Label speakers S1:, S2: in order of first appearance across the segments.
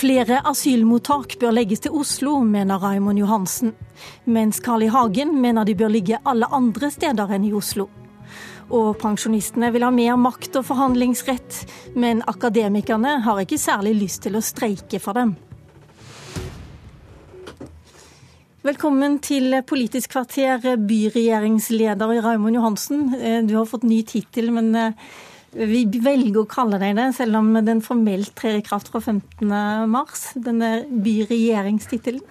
S1: Flere asylmottak bør legges til Oslo, mener Raymond Johansen. Mens Carl I. Hagen mener de bør ligge alle andre steder enn i Oslo. Og pensjonistene vil ha mer makt og forhandlingsrett, men akademikerne har ikke særlig lyst til å streike for dem. Velkommen til Politisk kvarter, byregjeringsleder Raymond Johansen. Eh, du har fått ny tittel, men eh, vi velger å kalle deg det, selv om den formelt trer i kraft fra 15.3, denne byregjeringstittelen.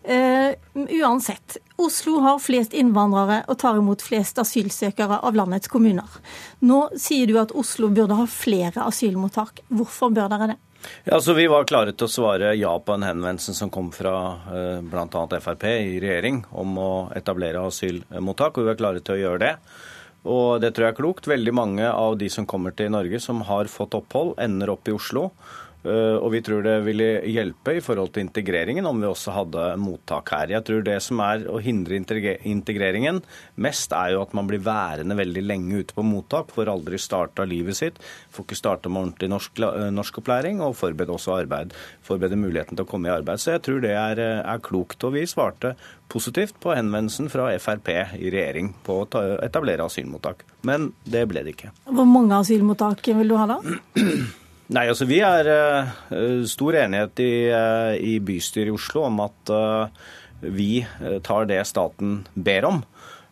S1: Uh, uansett, Oslo har flest innvandrere og tar imot flest asylsøkere av landets kommuner. Nå sier du at Oslo burde ha flere asylmottak. Hvorfor bør dere det?
S2: Ja, altså Vi var klare til å svare ja på en henvendelse som kom fra uh, eh, bl.a. Frp i regjering om å etablere asylmottak, og vi var klare til å gjøre det. Og det tror jeg er klokt. Veldig mange av de som kommer til Norge som har fått opphold, ender opp i Oslo. Eh, og vi tror det ville hjelpe i forhold til integreringen om vi også hadde mottak her. Jeg tror det som er å hindre integreringen mest, er jo at man blir værende veldig lenge ute på mottak, får aldri starta livet sitt, får ikke starta med ordentlig norsk, eh, norskopplæring og forbereder også arbeid. Forbereder muligheten til å komme i arbeid. Så jeg tror det er, eh, er klokt. Og vi svarte positivt på henvendelsen fra Frp i regjering på å etablere asylmottak. Men det ble det ikke.
S1: Hvor mange asylmottak vil du ha da?
S2: Nei, altså Vi er uh, stor enighet i, uh, i, bystyret i Oslo om at uh, vi tar det staten ber om.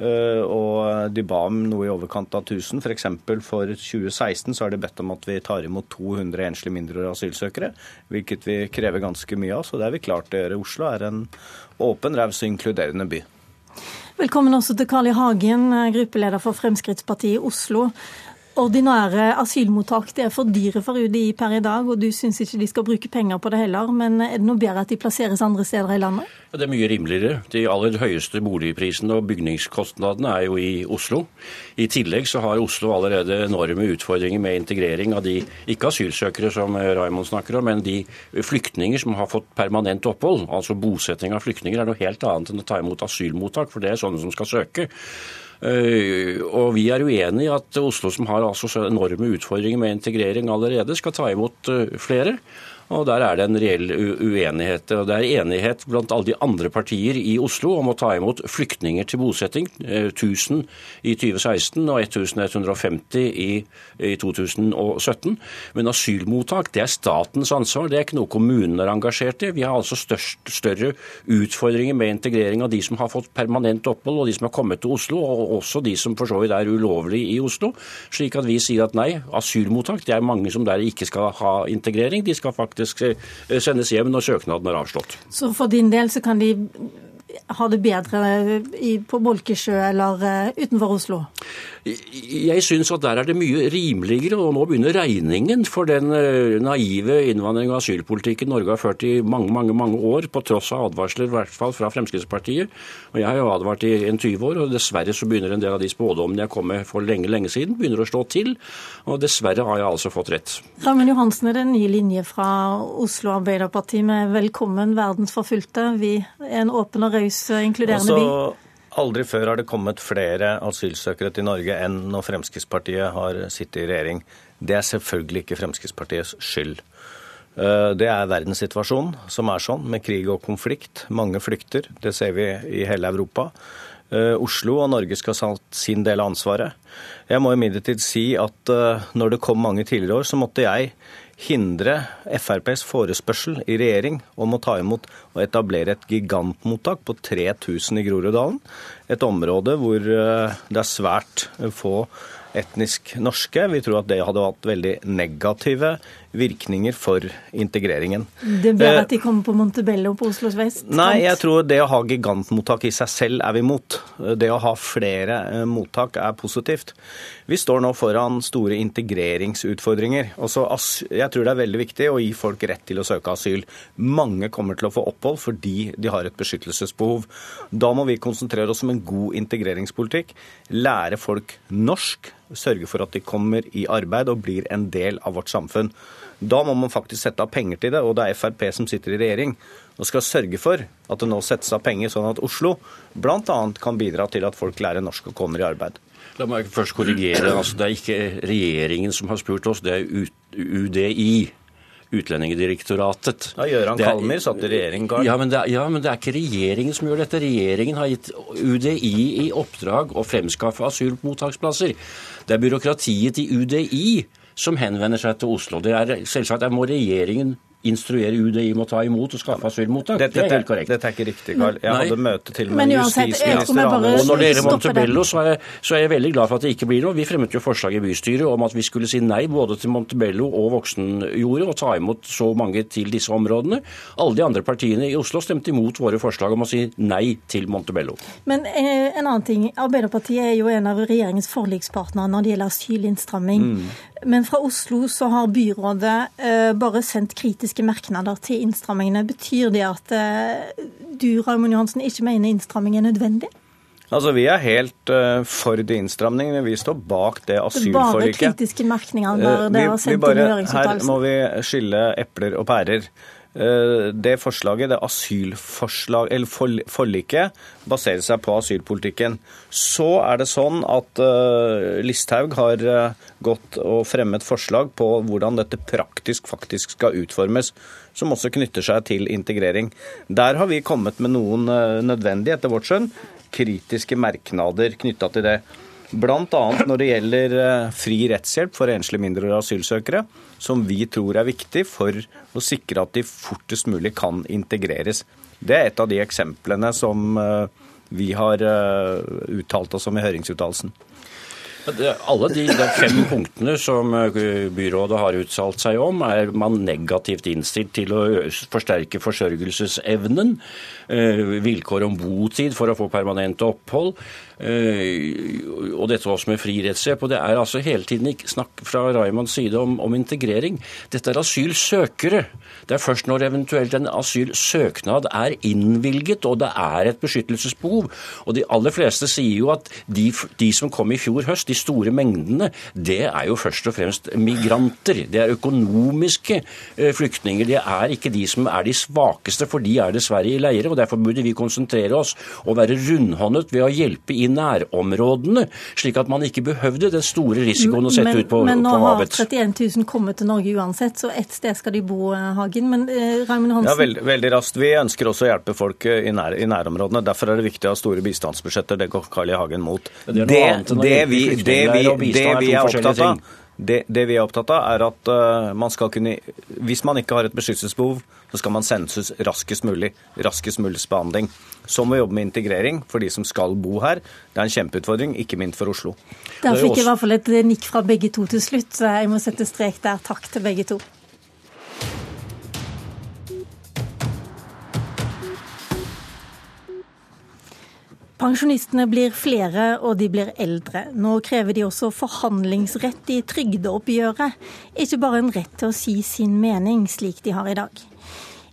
S2: og De ba om noe i overkant av 1000. F.eks. for, for 2016 så har de bedt om at vi tar imot 200 enslige mindreårige asylsøkere. Hvilket vi krever ganske mye av. Så det er vi klart å gjøre. Oslo er en åpen, raus og inkluderende by.
S1: Velkommen også til Carl I. Hagen, gruppeleder for Fremskrittspartiet i Oslo. Ordinære asylmottak det er for dyre for UDI per i dag, og du syns ikke de skal bruke penger på det heller. Men er det noe bedre at de plasseres andre steder i landet?
S3: Det er mye rimeligere. De aller høyeste boligprisene og bygningskostnadene er jo i Oslo. I tillegg så har Oslo allerede enorme utfordringer med integrering av de ikke asylsøkere som Raymond snakker om, men de flyktninger som har fått permanent opphold. Altså bosetting av flyktninger er noe helt annet enn å ta imot asylmottak, for det er sånne som skal søke. Eh, og vi er uenig i at Oslo, som har altså så enorme utfordringer med integrering allerede, skal ta imot eh, flere. Og Der er det en reell uenighet. og Det er enighet blant alle de andre partier i Oslo om å ta imot flyktninger til bosetting. 1000 eh, i 2016 og 1150 i, i 2017. Men asylmottak det er statens ansvar, det er ikke noe kommunene er engasjert i. Vi har altså størst, større utfordringer med integrering av de som har fått permanent opphold, og de som har kommet til Oslo, og også de som for så vidt er ulovlig i Oslo. Slik at vi sier at nei, asylmottak det er mange som der ikke skal ha integrering. De skal faktisk faktisk eh, sendes hjem når søknaden er avslått.
S1: Så for din del så kan de ha det bedre på Bolkesjø eller eh, utenfor Oslo?
S3: Jeg syns at der er det mye rimeligere, og nå begynner regningen for den eh, naive innvandring- og asylpolitikken Norge har ført i mange mange, mange år, på tross av advarsler i hvert fall fra Fremskrittspartiet. Og Jeg har jo advart i en 20 år, og dessverre så begynner en del av de spådommene jeg kom med for lenge lenge siden, begynner å slå til. Og dessverre har jeg altså fått rett.
S1: Raymond Johansen, er det en ny linje fra Oslo Arbeiderparti med 'Velkommen verdensforfulgte'. Vi er en åpen og raus, inkluderende by. Altså
S2: Aldri før har det kommet flere asylsøkere til Norge enn når Fremskrittspartiet har sittet i regjering. Det er selvfølgelig ikke Fremskrittspartiets skyld. Eh, det er verdenssituasjonen som er sånn, med krig og konflikt. Mange flykter. Det ser vi i hele Europa. Eh, Oslo og Norge skal ha sin del av ansvaret. Jeg må imidlertid si at eh, når det kom mange tidligere år, så måtte jeg hindre FrPs forespørsel i regjering om å ta imot og etablere et gigantmottak på 3000 i Groruddalen. Et område hvor eh, det er svært få etnisk norske. Vi tror at det hadde hatt veldig negative virkninger for integreringen.
S1: Det blir eh, at de kommer på Montebello på Oslos vest?
S2: Nei, jeg tror det å ha gigantmottak i seg selv er vi imot. Det å ha flere eh, mottak er positivt. Vi står nå foran store integreringsutfordringer. Også, jeg tror det er veldig viktig å gi folk rett til å søke asyl. Mange kommer til å få opphold fordi de har et beskyttelsesbehov. Da må vi konsentrere oss om en god integreringspolitikk. Lære folk norsk sørge for at de kommer i arbeid og blir en del av vårt samfunn. Da må man faktisk sette av penger til det, og det er Frp som sitter i regjering og skal sørge for at det nå settes av penger, sånn at Oslo bl.a. kan bidra til at folk lærer norsk og kommer i arbeid.
S3: La meg først korrigere. Altså, det er ikke regjeringen som har spurt oss, det er UDI. Utlendingsdirektoratet.
S2: Ja, Gøran Kalmyr satt i regjering, Karl.
S3: Ja men, det, ja, men det er ikke regjeringen som gjør dette. Regjeringen har gitt UDI i oppdrag å fremskaffe asylmottaksplasser. Det er byråkratiet i UDI som henvender seg til Oslo. Det er selvsagt, der må regjeringen instruere UDI om å ta imot og skaffe asylmottak.
S2: Dette,
S3: det er helt korrekt.
S2: Dette er ikke riktig, Karl. Jeg
S3: Nei.
S2: hadde møte til og med justisminister
S1: Anders. kommer bare-
S3: Og når det gjelder Montebello, så er, jeg, så er jeg veldig glad for at det ikke blir noe. Vi fremmet jo forslag i bystyret om at vi skulle si nei både til Montebello og voksenjordet, og ta imot så mange til disse områdene. Alle de andre partiene i Oslo stemte imot våre forslag om å si nei til Montebello.
S1: Men eh, en annen ting. Arbeiderpartiet er jo en av regjeringens forlikspartnere når det gjelder asylinnstramming. Men fra Oslo så har byrådet eh, bare sendt kritiske merknader til innstrammingene. Betyr det at eh, du, Raymond Johansen, ikke mener innstramming er nødvendig?
S2: Altså, Vi er helt uh, for de innstramningene. Vi står bak det
S1: er bare kritiske merkninger når det
S2: vi-
S1: har sendt inn i
S2: Her må vi skille epler og pærer. Eh, Det forslaget, det asylforslag, eller forliket, baserer seg på asylpolitikken. Så er det sånn at eh, Listhaug har eh, gått og fremmet forslag på hvordan dette praktisk faktisk skal utformes, som også knytter seg til integrering. Der har vi kommet med noen nødvendige, etter vårt skjønn, kritiske merknader knytta til det. Bl.a. når det gjelder eh, fri rettshjelp for enslige mindreårige asylsøkere, som vi tror er viktig for å sikre at de fortest mulig kan integreres. Det er et av de eksemplene som eh, vi har eh, uttalt oss om i høringsuttalelsen.
S3: Alle de, de fem punktene som byrådet har uttalt seg om, er man negativt innstilt til å forsterke forsørgelsesevnen. Vilkår om botid for å få permanent opphold. Eh, Og dette også med fri rettshjelp. Og det er altså hele tiden ikke snakk fra Raymonds side om, om integrering. Dette er asylsøkere. Det er først når eventuelt en asylsøknad er innvilget og det er et beskyttelsesbehov. Og de aller fleste sier jo at de, de som kom i fjor høst, de store mengdene, det er jo først og fremst migranter. Det er økonomiske eh, flyktninger. Det er ikke de som er de svakeste, for de er dessverre i leire. og Derfor burde vi konsentrere oss og være rundhåndet ved å hjelpe i nærområdene, slik at man ikke behøvde den store risikoen å sette
S1: men,
S3: ut på,
S1: men nå
S3: på
S1: har 31 000 kommet til Norge uansett, så ett sted skal de bo, eh, Hagen. Men eh, Raymond Hansen,
S2: Ja, veldig, veldig raskt. Vi ønsker også å hjelpe folk eh, i, nær, i nærområdene. Derfor er det viktig å ha store bistandsbudsjetter. Det går Carl I. Hagen mot.
S3: Det
S2: det,
S3: det,
S2: vi, det, vi, det vi er opptatt av. det, det vi er opptatt av, er at uh, man skal kunne Hvis man ikke har et beskyttelsesbehov, så skal man sendes raskest mulig. Raskest mulig behandling. Så må vi jobbe med integrering for de som skal bo her. Det er en kjempeutfordring, ikke minst for Oslo.
S1: der
S3: det er
S1: fikk jeg i hvert fall et nikk fra begge to til slutt, jeg må sette strek der. Takk til begge to. Pensjonistene blir flere, og de blir eldre. Nå krever de også forhandlingsrett i trygdeoppgjøret, ikke bare en rett til å si sin mening, slik de har i dag.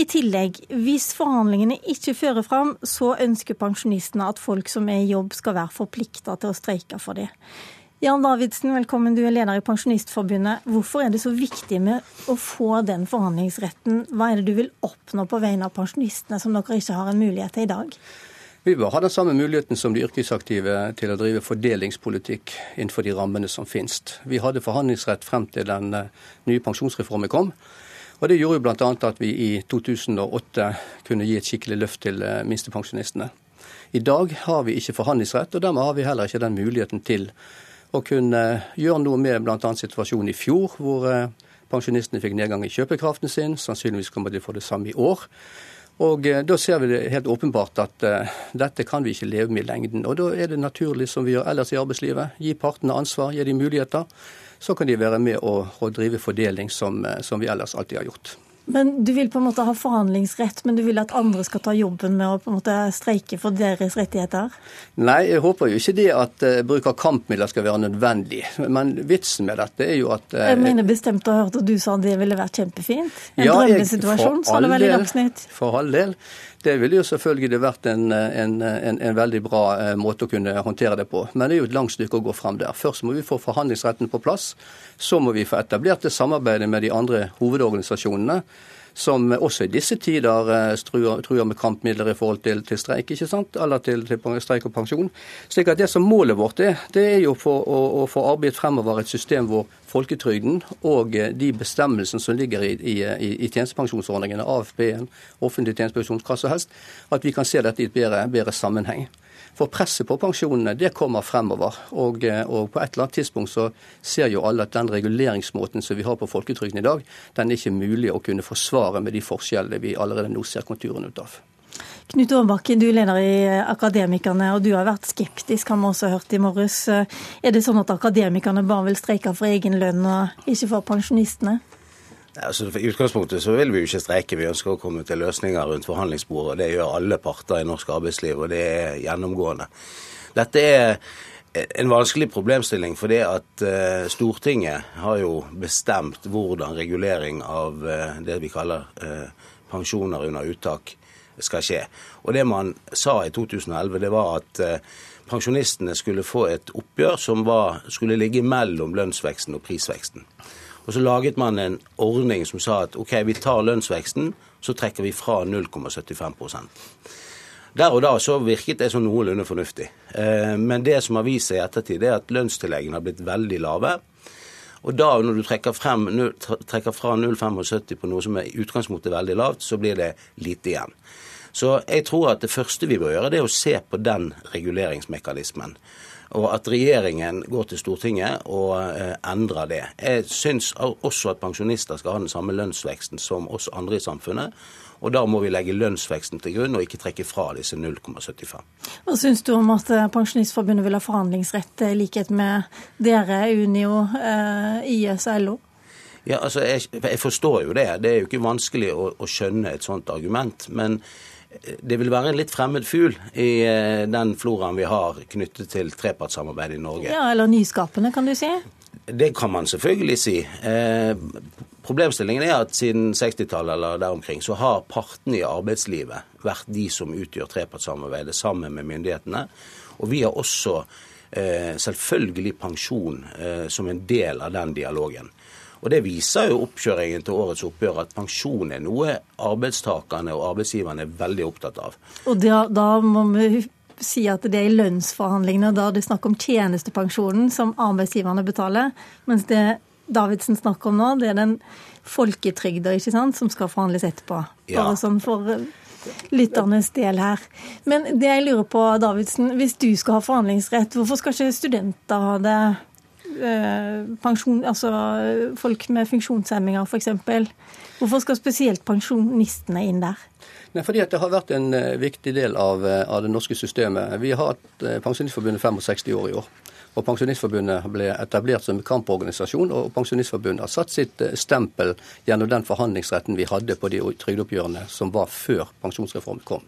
S1: I tillegg, hvis forhandlingene ikke fører fram, så ønsker pensjonistene at folk som er i jobb skal være forplikta til å streike for det. Jan Davidsen, velkommen. Du er leder i Pensjonistforbundet. Hvorfor er det så viktig med å få den forhandlingsretten? Hva er det du vil oppnå på vegne av pensjonistene som dere ikke har en mulighet til i dag?
S4: Vi bør ha den samme muligheten som de yrkesaktive til å drive fordelingspolitikk innenfor de rammene som finnes. Vi hadde forhandlingsrett frem til den eh, nye pensjonsreformen kom. Og Det gjorde jo bl.a. at vi i 2008 kunne gi et skikkelig løft til eh, minstepensjonistene. I dag har vi ikke forhandlingsrett, og dermed har vi heller ikke den muligheten til å kunne gjøre noe med bl.a. situasjonen i fjor, hvor eh, pensjonistene fikk nedgang i kjøpekraften sin. Sannsynligvis kommer de til å få det samme i år. Og eh, Da ser vi det helt åpenbart at uh, dette kan vi ikke leve med i lengden. Og Da er det naturlig, som vi gjør ellers i arbeidslivet, gi partene ansvar, gi dem muligheter. Så kan de være med å, og drive fordeling som, eh, som vi ellers alltid har gjort.
S1: Men Du vil på en måte ha forhandlingsrett, men du vil at andre skal ta jobben med å på en måte streike for deres rettigheter?
S4: Nei, jeg håper jo ikke det at uh, bruk av kampmidler skal være nødvendig. Men vitsen med dette er jo at uh,
S1: Jeg mener bestemt å ha hørt at du sa det ville vært kjempefint. En
S4: Ja,
S1: drømmesituasjon, sa du vel i Dagsnytt.
S4: For all del. Det ville jo selvfølgelig vært en, en, en, en veldig bra eh, måte å kunne håndtere det på. Men det er jo et langt stykke å gå frem der. Først må vi få forhandlingsretten på plass. Så må vi få etablert det samarbeidet med de andre hovedorganisasjonene. Som også i disse tider eh, truer, med kampmidler i forhold til, til, streik, ikke sant? eller til, til, streik og pensjon. Slik at det som Målet vårt er, det er jo for å, å få arbeidet fremover et system hvor folketrygden og eh, de bestemmelsene som ligger i, i, i tjenestepensjonsordningene, AFP-en, offentlig tjenestepensjonskasse som helst, at vi kan se dette i et bedre, bedre sammenheng. For presset på pensjonene det kommer fremover. Og, eh, og, på et eller annet tidspunkt så ser jo alle at den reguleringsmåten som vi har på folketrygden i dag, den er ikke mulig å kunne forsvare med de forskjellene vi allerede nå ser konturene ut av.
S1: Knut Aarbakke, du er leder i Akademikerne, og du har vært skeptisk, har vi også hørt i morges. Er det sånn at akademikerne bare vil streike for egen lønn og ikke for pensjonistene?
S5: Altså, I utgangspunktet så vil vi jo ikke streike, vi ønsker å komme til løsninger rundt forhandlingsbordet. Det gjør alle parter i norsk arbeidsliv, og det er gjennomgående. Dette er en vanskelig problemstilling, fordi at uh, Stortinget har jo bestemt hvordan regulering av uh, det vi kaller pensjoner under uttak skal skje. Og Det man sa i 2011, det var at pensjonistene skulle få et oppgjør som var, skulle ligge mellom lønnsveksten og prisveksten. Og så laget man en ordning som sa at OK, vi tar lønnsveksten, så trekker vi fra 0,75% Der og da så virket det som noenlunde fornuftig. Eh, men det som har vist seg i ettertid, er at lønnstilleggene har blitt veldig lave. Og da når du trekker, frem, trekker fra 0,75 på noe som er i utgangspunktet veldig lavt, så blir det lite igjen. Så jeg tror at det første vi bør gjøre, det er å se på den reguleringsmekanismen og at regjeringen går til Stortinget og eh, endrer det. Jeg syns også at pensjonister skal ha den samme lønnsveksten som oss andre i samfunnet. Og da må vi legge lønnsveksten til grunn og ikke trekke fra disse 0,75.
S1: Hva syns du om at eh, Pensjonistforbundet vil ha forhandlingsrett i likhet med dere, Unio, eh, IS og LO?
S5: Ja, altså, jeg, jeg, forstår jo det. Det er jo ikke vanskelig å, å skjønne et sånt argument. men det vil være en litt fremmed fugl i eh, den floraen vi har knyttet til trepartssamarbeidet i Norge.
S1: Ja, Eller nyskapende, kan du si?
S5: Det kan man selvfølgelig si. Eh, problemstillingen er at siden 60-tallet eller der omkring, så har partene i arbeidslivet vært de som utgjør trepartssamarbeidet sammen med myndighetene. Og vi har også eh, selvfølgelig pensjon som en del av den dialogen. Og Det viser jo oppkjøringen til årets oppgjør at pensjon er noe arbeidstakerne og arbeidsgiverne er veldig opptatt av.
S1: Og da, da må vi si at det er i lønnsforhandlingene, da er det snakk om tjenestepensjonen som arbeidsgiverne betaler, mens det Davidsen snakker om nå, det er den folketrygda som skal forhandles etterpå. Bare sånn for lytternes del her. Men det jeg lurer på, Davidsen, hvis du skal ha forhandlingsrett, hvorfor skal ikke studenter ha det? Eh, pensjon, altså folk med funksjonshemminger f.eks. Hvorfor skal spesielt pensjonistene inn der?
S4: Nei, fordi Det har vært en eh, viktig del av, eh, av det norske systemet. Vi har hatt Pensjonistforbundet 65 år i år. Og Pensjonistforbundet ble etablert som kamporganisasjon, og Pensjonistforbundet har satt sitt stempel gjennom den forhandlingsretten vi hadde på de trygdeoppgjørene som var før pensjonsreformen kom.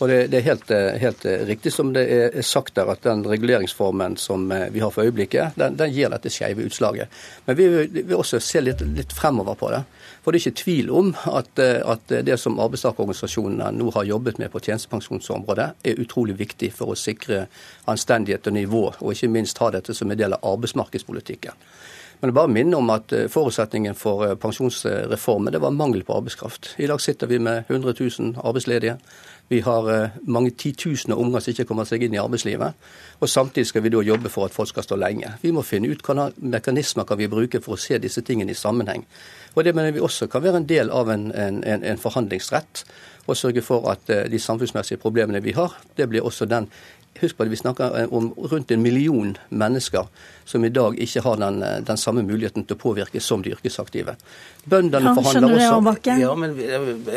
S4: Og det, det er helt, eh, helt, eh, riktig som det er sagt der, at den reguleringsformen som eh, vi har for øyeblikket, den, den gir dette skeive utslaget. Men vi vil også se litt, litt, fremover på det. For det er ikke tvil om at, at det som arbeidstakerorganisasjonene nå har jobbet med på tjenestepensjonsområdet, er utrolig viktig for å sikre anstendighet og nivå, og ikke minst ha dette som en del av arbeidsmarkedspolitikken. Men jeg bare minne om at forutsetningen for pensjonsreformen det var mangel på arbeidskraft. I dag sitter vi med 100 000 arbeidsledige. Vi har eh, mange titusener unger som ikke kommer seg inn i arbeidslivet. Og Samtidig skal vi da jobbe for at folk skal stå lenge. Vi må finne ut hvilke mekanismer kan vi bruke for å se disse tingene i sammenheng. Og Det mener vi også kan være en del av en, en, en forhandlingsrett. Og sørge for at eh, de samfunnsmessige problemene vi har, det blir også den Husk på at vi snakker om rundt en million mennesker som i dag ikke har den, den samme muligheten til å påvirke som de yrkesaktive.
S1: Bøndene ja, forhandler også.
S5: Ja, men,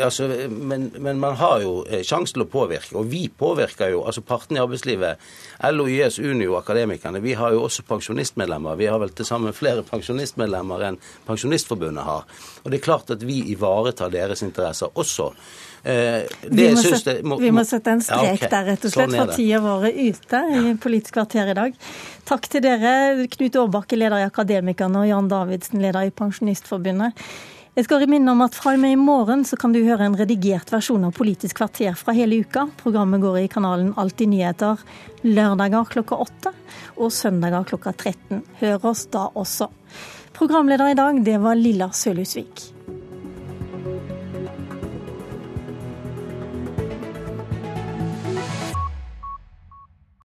S5: altså, men, men, man har jo eh, sjanse til å påvirke. Og vi påvirker jo, altså partene i arbeidslivet, LO, YS, Unio, Akademikerne, vi har jo også pensjonistmedlemmer. Vi har vel til sammen flere pensjonistmedlemmer enn Pensjonistforbundet har. Og det er klart at vi ivaretar deres interesser også.
S1: Eh, vi, må sette, må, vi, må sette, en strek ja, okay. der, rett og slett, sånn for tida vår ute i Politisk kvarter i dag. Takk til dere, Knut Aarbakke, leder i Akademikerne, og Jan Davidsen, leder i Pensjonistforbundet. Jeg skal minne om at fra og med i morgen så kan du høre en redigert versjon av Politisk kvarter fra hele uka. Programmet går i kanalen Alltid nyheter lørdager klokka åtte og søndager klokka 13. Hør oss da også. Programleder i dag, det var Lilla Sølhusvik.